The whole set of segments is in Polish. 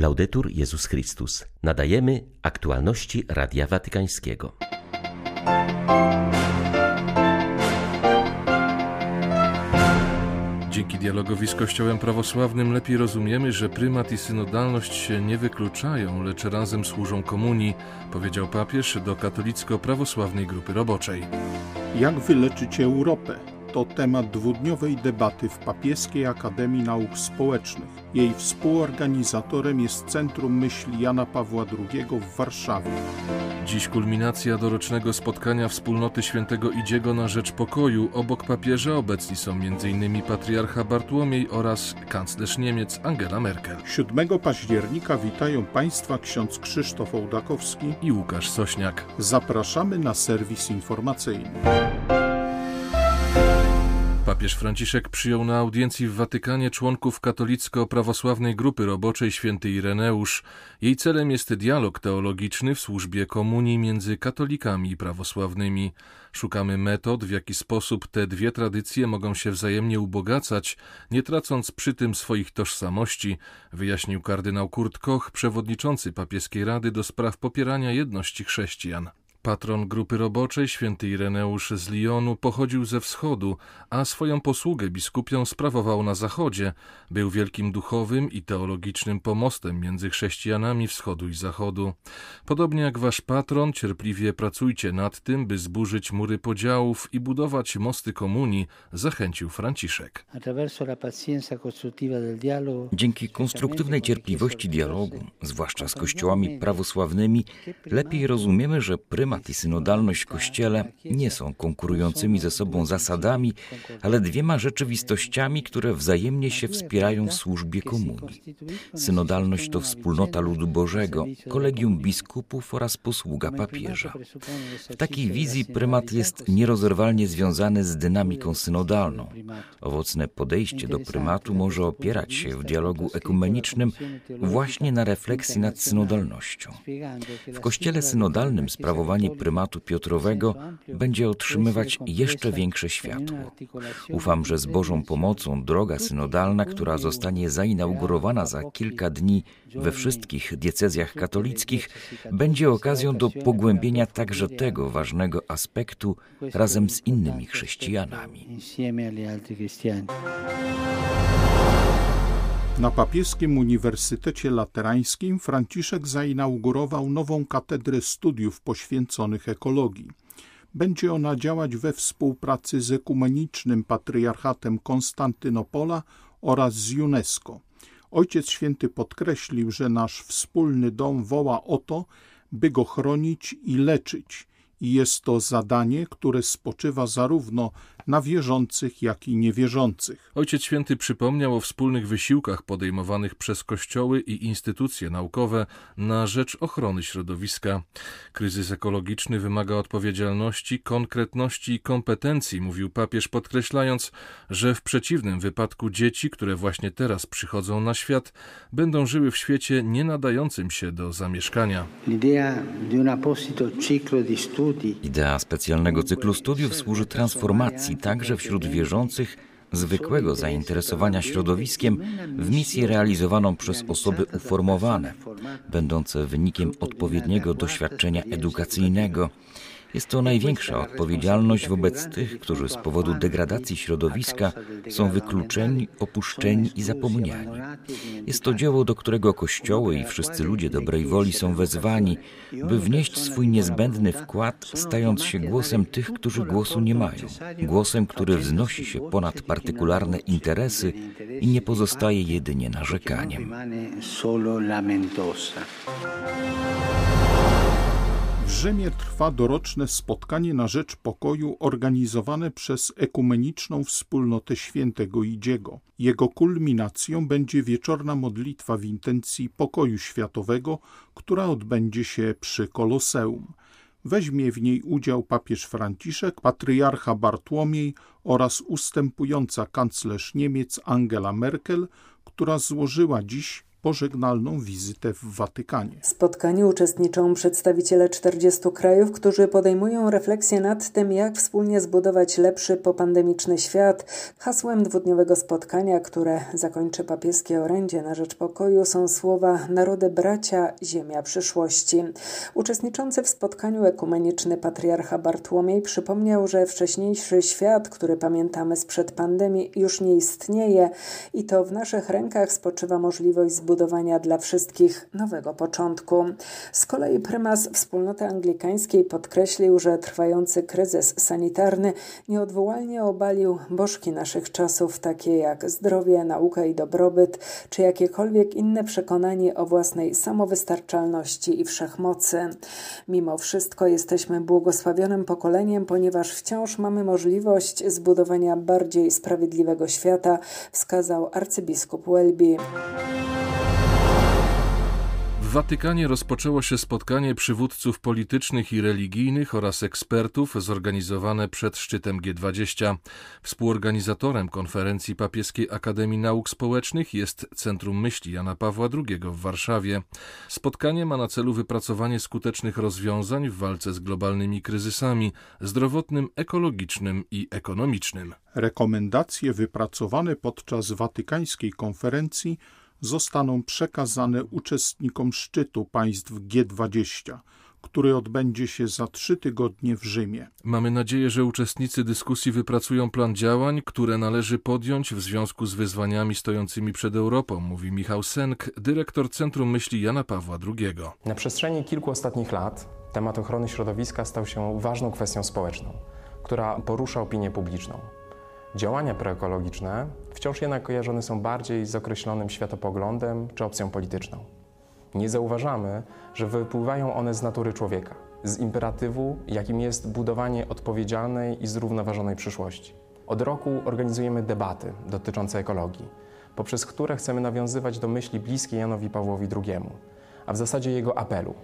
Laudetur Jezus Chrystus. Nadajemy aktualności Radia Watykańskiego. Dzięki dialogowi z Kościołem prawosławnym lepiej rozumiemy, że prymat i synodalność się nie wykluczają, lecz razem służą komunii, powiedział papież do katolicko-prawosławnej grupy roboczej. Jak wyleczyć Europę? To temat dwudniowej debaty w Papieskiej Akademii Nauk Społecznych. Jej współorganizatorem jest Centrum Myśli Jana Pawła II w Warszawie. Dziś kulminacja dorocznego spotkania wspólnoty świętego Idziego na rzecz pokoju. Obok papieża obecni są m.in. patriarcha Bartłomiej oraz kanclerz Niemiec Angela Merkel. 7 października witają Państwa ksiądz Krzysztof Ołdakowski i Łukasz Sośniak. Zapraszamy na serwis informacyjny. Papież Franciszek przyjął na audiencji w Watykanie członków katolicko-prawosławnej grupy roboczej święty Ireneusz. Jej celem jest dialog teologiczny w służbie komunii między katolikami i prawosławnymi. Szukamy metod, w jaki sposób te dwie tradycje mogą się wzajemnie ubogacać, nie tracąc przy tym swoich tożsamości, wyjaśnił kardynał Kurt Koch, przewodniczący papieskiej rady do spraw popierania jedności chrześcijan. Patron grupy roboczej, święty Ireneusz z Lyonu, pochodził ze wschodu, a swoją posługę biskupią sprawował na zachodzie. Był wielkim duchowym i teologicznym pomostem między chrześcijanami wschodu i zachodu. Podobnie jak wasz patron, cierpliwie pracujcie nad tym, by zburzyć mury podziałów i budować mosty komunii, zachęcił Franciszek. Dzięki konstruktywnej cierpliwości dialogu, zwłaszcza z kościołami prawosławnymi, lepiej rozumiemy, że prymat i synodalność w Kościele nie są konkurującymi ze sobą zasadami, ale dwiema rzeczywistościami, które wzajemnie się wspierają w służbie komunii. Synodalność to wspólnota ludu Bożego, kolegium biskupów oraz posługa papieża. W takiej wizji prymat jest nierozerwalnie związany z dynamiką synodalną. Owocne podejście do prymatu może opierać się w dialogu ekumenicznym właśnie na refleksji nad synodalnością. W Kościele synodalnym sprawowanie prymatu Piotrowego będzie otrzymywać jeszcze większe światło. Ufam, że z Bożą pomocą droga synodalna, która zostanie zainaugurowana za kilka dni we wszystkich diecezjach katolickich, będzie okazją do pogłębienia także tego ważnego aspektu razem z innymi chrześcijanami. Na papieskim Uniwersytecie Laterańskim Franciszek zainaugurował nową katedrę studiów poświęconych ekologii. Będzie ona działać we współpracy z Ekumenicznym Patriarchatem Konstantynopola oraz z UNESCO. Ojciec Święty podkreślił, że nasz wspólny dom woła o to, by go chronić i leczyć, i jest to zadanie, które spoczywa zarówno na wierzących, jak i niewierzących. Ojciec Święty przypomniał o wspólnych wysiłkach podejmowanych przez kościoły i instytucje naukowe na rzecz ochrony środowiska. Kryzys ekologiczny wymaga odpowiedzialności, konkretności i kompetencji, mówił papież, podkreślając, że w przeciwnym wypadku dzieci, które właśnie teraz przychodzą na świat, będą żyły w świecie nie nadającym się do zamieszkania. Idea specjalnego cyklu studiów służy transformacji także wśród wierzących zwykłego zainteresowania środowiskiem w misję realizowaną przez osoby uformowane, będące wynikiem odpowiedniego doświadczenia edukacyjnego. Jest to największa odpowiedzialność wobec tych, którzy z powodu degradacji środowiska są wykluczeni, opuszczeni i zapomniani. Jest to dzieło, do którego kościoły i wszyscy ludzie dobrej woli są wezwani, by wnieść swój niezbędny wkład, stając się głosem tych, którzy głosu nie mają, głosem, który wznosi się ponad partykularne interesy i nie pozostaje jedynie narzekaniem. W Rzymie trwa doroczne spotkanie na rzecz pokoju organizowane przez Ekumeniczną Wspólnotę Świętego Idziego. Jego kulminacją będzie wieczorna modlitwa w intencji pokoju światowego, która odbędzie się przy Koloseum. Weźmie w niej udział papież Franciszek, patriarcha Bartłomiej oraz ustępująca kanclerz Niemiec Angela Merkel, która złożyła dziś pożegnalną wizytę w Watykanie. W spotkaniu uczestniczą przedstawiciele 40 krajów, którzy podejmują refleksję nad tym, jak wspólnie zbudować lepszy popandemiczny świat. Hasłem dwudniowego spotkania, które zakończy papieskie orędzie na rzecz pokoju, są słowa Narody bracia, ziemia przyszłości. Uczestniczący w spotkaniu ekumeniczny patriarcha Bartłomiej przypomniał, że wcześniejszy świat, który pamiętamy sprzed pandemii, już nie istnieje i to w naszych rękach spoczywa możliwość zbudowania budowania dla wszystkich nowego początku. Z kolei prymas wspólnoty anglikańskiej podkreślił, że trwający kryzys sanitarny nieodwołalnie obalił bożki naszych czasów, takie jak zdrowie, nauka i dobrobyt, czy jakiekolwiek inne przekonanie o własnej samowystarczalności i wszechmocy. Mimo wszystko jesteśmy błogosławionym pokoleniem, ponieważ wciąż mamy możliwość zbudowania bardziej sprawiedliwego świata, wskazał arcybiskup Welby. W Watykanie rozpoczęło się spotkanie przywódców politycznych i religijnych oraz ekspertów zorganizowane przed szczytem G20. Współorganizatorem konferencji Papieskiej Akademii Nauk Społecznych jest Centrum Myśli Jana Pawła II w Warszawie. Spotkanie ma na celu wypracowanie skutecznych rozwiązań w walce z globalnymi kryzysami zdrowotnym, ekologicznym i ekonomicznym. Rekomendacje wypracowane podczas watykańskiej konferencji zostaną przekazane uczestnikom szczytu państw G20, który odbędzie się za trzy tygodnie w Rzymie. Mamy nadzieję, że uczestnicy dyskusji wypracują plan działań, które należy podjąć w związku z wyzwaniami stojącymi przed Europą, mówi Michał Senk, dyrektor Centrum Myśli Jana Pawła II. Na przestrzeni kilku ostatnich lat temat ochrony środowiska stał się ważną kwestią społeczną, która porusza opinię publiczną. Działania proekologiczne wciąż jednak kojarzone są bardziej z określonym światopoglądem czy opcją polityczną. Nie zauważamy, że wypływają one z natury człowieka, z imperatywu, jakim jest budowanie odpowiedzialnej i zrównoważonej przyszłości. Od roku organizujemy debaty dotyczące ekologii, poprzez które chcemy nawiązywać do myśli bliskiej Janowi Pawłowi II, a w zasadzie jego apelu,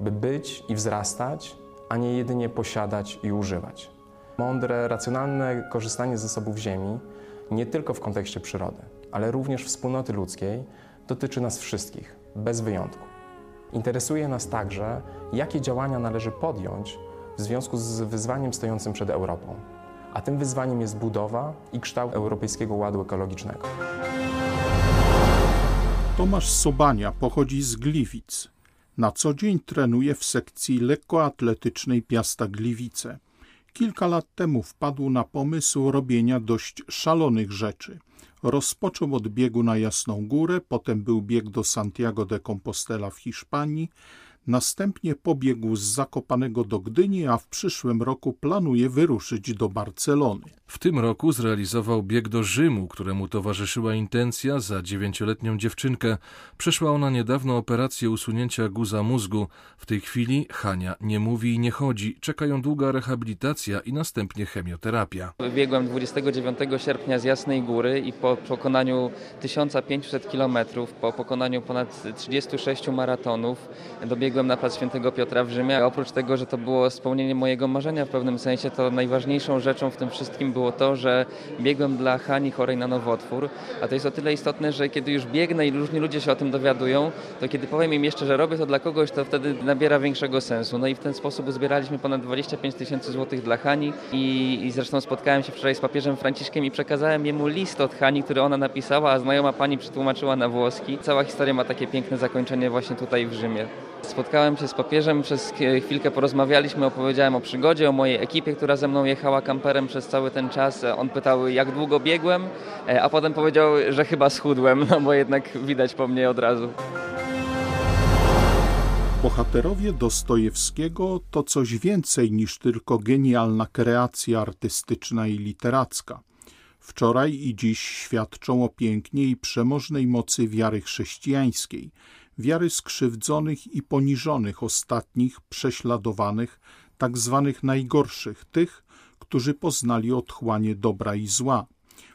by być i wzrastać, a nie jedynie posiadać i używać. Mądre, racjonalne korzystanie z zasobów Ziemi, nie tylko w kontekście przyrody, ale również wspólnoty ludzkiej, dotyczy nas wszystkich, bez wyjątku. Interesuje nas także, jakie działania należy podjąć w związku z wyzwaniem stojącym przed Europą. A tym wyzwaniem jest budowa i kształt Europejskiego Ładu Ekologicznego. Tomasz Sobania pochodzi z Gliwic. Na co dzień trenuje w sekcji lekkoatletycznej Piasta Gliwice. Kilka lat temu wpadł na pomysł robienia dość szalonych rzeczy. Rozpoczął od biegu na Jasną Górę, potem był bieg do Santiago de Compostela w Hiszpanii, Następnie pobiegł z Zakopanego do Gdyni, a w przyszłym roku planuje wyruszyć do Barcelony. W tym roku zrealizował bieg do Rzymu, któremu towarzyszyła intencja za dziewięcioletnią dziewczynkę. Przeszła ona niedawno operację usunięcia guza mózgu. W tej chwili Hania nie mówi i nie chodzi. Czekają długa rehabilitacja i następnie chemioterapia. Biegłem 29 sierpnia z Jasnej Góry i po pokonaniu 1500 km, po pokonaniu ponad 36 maratonów, dobiegłem na plac Świętego Piotra w Rzymie. Oprócz tego, że to było spełnienie mojego marzenia w pewnym sensie, to najważniejszą rzeczą w tym wszystkim było to, że biegłem dla Hani chorej na nowotwór, a to jest o tyle istotne, że kiedy już biegnę i różni ludzie się o tym dowiadują, to kiedy powiem im jeszcze, że robię to dla kogoś, to wtedy nabiera większego sensu. No i w ten sposób uzbieraliśmy ponad 25 tysięcy złotych dla Hani i, i zresztą spotkałem się wczoraj z papieżem Franciszkiem i przekazałem jemu list od Hani, który ona napisała, a znajoma pani przetłumaczyła na włoski. Cała historia ma takie piękne zakończenie właśnie tutaj w Rzymie. Spotkałem się z papieżem, przez chwilkę porozmawialiśmy, opowiedziałem o przygodzie, o mojej ekipie, która ze mną jechała kamperem przez cały ten czas. On pytał, jak długo biegłem, e, a potem powiedział, że chyba schudłem, no bo jednak widać po mnie od razu. Bohaterowie Dostojewskiego to coś więcej niż tylko genialna kreacja artystyczna i literacka. Wczoraj i dziś świadczą o pięknie i przemożnej mocy wiary chrześcijańskiej – wiary skrzywdzonych i poniżonych ostatnich, prześladowanych, tak zwanych najgorszych, tych, którzy poznali otchłanie dobra i zła,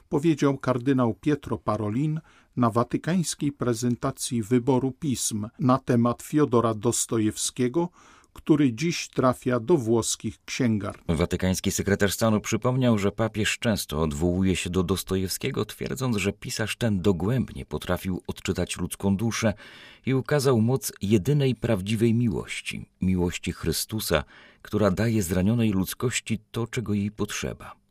powiedział kardynał Pietro Parolin na watykańskiej prezentacji wyboru pism na temat Fiodora Dostojewskiego, który dziś trafia do włoskich księgarni. Watykański sekretarz stanu przypomniał, że papież często odwołuje się do Dostojewskiego, twierdząc, że pisarz ten dogłębnie potrafił odczytać ludzką duszę i ukazał moc jedynej prawdziwej miłości miłości Chrystusa, która daje zranionej ludzkości to, czego jej potrzeba.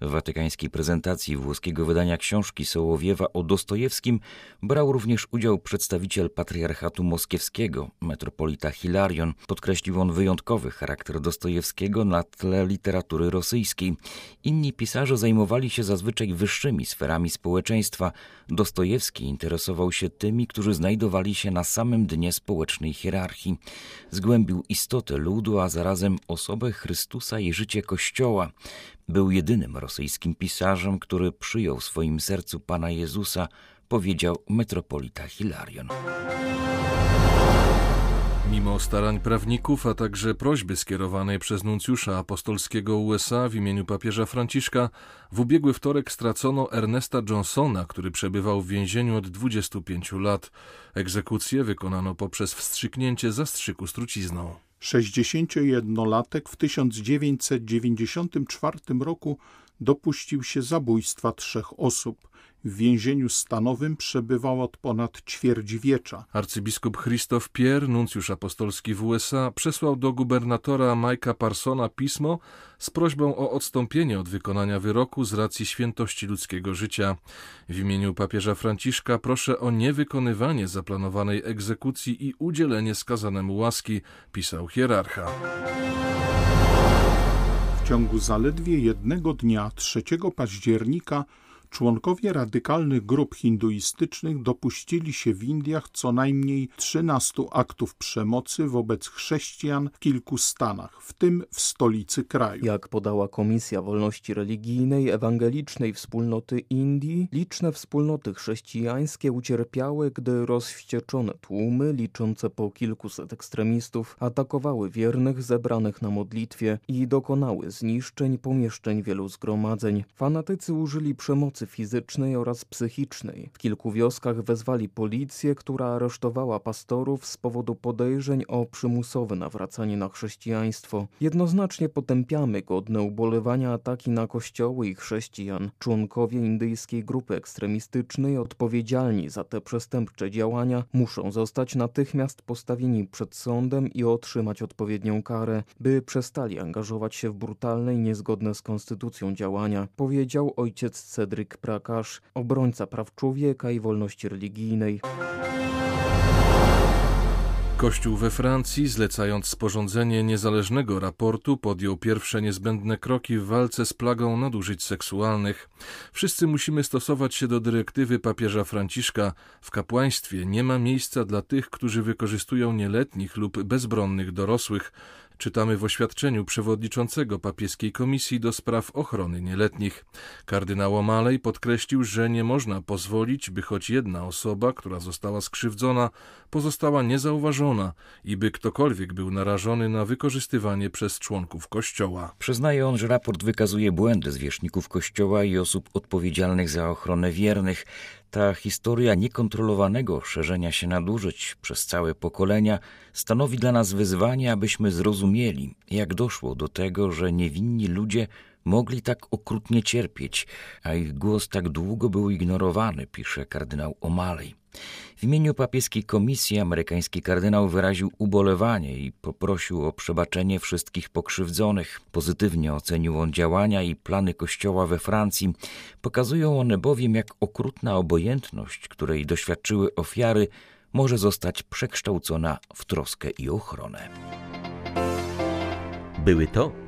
W watykańskiej prezentacji włoskiego wydania książki Sołowiewa o Dostojewskim brał również udział przedstawiciel patriarchatu moskiewskiego, metropolita Hilarion. Podkreślił on wyjątkowy charakter Dostojewskiego na tle literatury rosyjskiej. Inni pisarze zajmowali się zazwyczaj wyższymi sferami społeczeństwa. Dostojewski interesował się tymi, którzy znajdowali się na samym dnie społecznej hierarchii. Zgłębił istotę ludu, a zarazem osobę Chrystusa i życie Kościoła. Był jedynym rosyjskim pisarzem, który przyjął w swoim sercu Pana Jezusa, powiedział metropolita Hilarion. Mimo starań prawników, a także prośby skierowanej przez nuncjusza apostolskiego USA w imieniu papieża Franciszka, w ubiegły wtorek stracono Ernesta Johnsona, który przebywał w więzieniu od 25 lat. Egzekucję wykonano poprzez wstrzyknięcie zastrzyku z trucizną. 61-latek w 1994 roku dopuścił się zabójstwa trzech osób. W więzieniu stanowym przebywał od ponad ćwierćwiecza. Arcybiskup Christoph Pierre, nuncjusz apostolski w USA, przesłał do gubernatora Mike'a Parsona pismo z prośbą o odstąpienie od wykonania wyroku z racji świętości ludzkiego życia. W imieniu papieża Franciszka proszę o niewykonywanie zaplanowanej egzekucji i udzielenie skazanemu łaski, pisał hierarcha. W ciągu zaledwie jednego dnia, 3 października, Członkowie radykalnych grup hinduistycznych dopuścili się w Indiach co najmniej 13 aktów przemocy wobec chrześcijan w kilku stanach, w tym w stolicy kraju. Jak podała Komisja Wolności Religijnej Ewangelicznej Wspólnoty Indii, liczne wspólnoty chrześcijańskie ucierpiały, gdy rozwścieczone tłumy, liczące po kilkuset ekstremistów, atakowały wiernych zebranych na modlitwie i dokonały zniszczeń pomieszczeń wielu zgromadzeń. Fanatycy użyli przemocy przemocy fizycznej oraz psychicznej. W kilku wioskach wezwali policję, która aresztowała pastorów z powodu podejrzeń o przymusowe nawracanie na chrześcijaństwo. Jednoznacznie potępiamy godne ubolewania ataki na kościoły i chrześcijan. Członkowie indyjskiej grupy ekstremistycznej odpowiedzialni za te przestępcze działania muszą zostać natychmiast postawieni przed sądem i otrzymać odpowiednią karę, by przestali angażować się w brutalne i niezgodne z konstytucją działania, powiedział ojciec Cedryk Henryk Prakasz, obrońca praw człowieka i wolności religijnej. Kościół we Francji, zlecając sporządzenie niezależnego raportu, podjął pierwsze niezbędne kroki w walce z plagą nadużyć seksualnych. Wszyscy musimy stosować się do dyrektywy papieża Franciszka. W kapłaństwie nie ma miejsca dla tych, którzy wykorzystują nieletnich lub bezbronnych dorosłych czytamy w oświadczeniu przewodniczącego papieskiej komisji do spraw ochrony nieletnich. Kardynał O'Malley podkreślił, że nie można pozwolić, by choć jedna osoba, która została skrzywdzona, pozostała niezauważona i by ktokolwiek był narażony na wykorzystywanie przez członków Kościoła. Przyznaje on, że raport wykazuje błędy zwierzchników Kościoła i osób odpowiedzialnych za ochronę wiernych. Ta historia niekontrolowanego szerzenia się nadużyć przez całe pokolenia stanowi dla nas wyzwanie, abyśmy zrozumieli, jak doszło do tego, że niewinni ludzie mogli tak okrutnie cierpieć, a ich głos tak długo był ignorowany, pisze kardynał O'Malley. W imieniu papieskiej komisji amerykański kardynał wyraził ubolewanie i poprosił o przebaczenie wszystkich pokrzywdzonych. Pozytywnie ocenił on działania i plany Kościoła we Francji. Pokazują one bowiem, jak okrutna obojętność, której doświadczyły ofiary, może zostać przekształcona w troskę i ochronę. Były to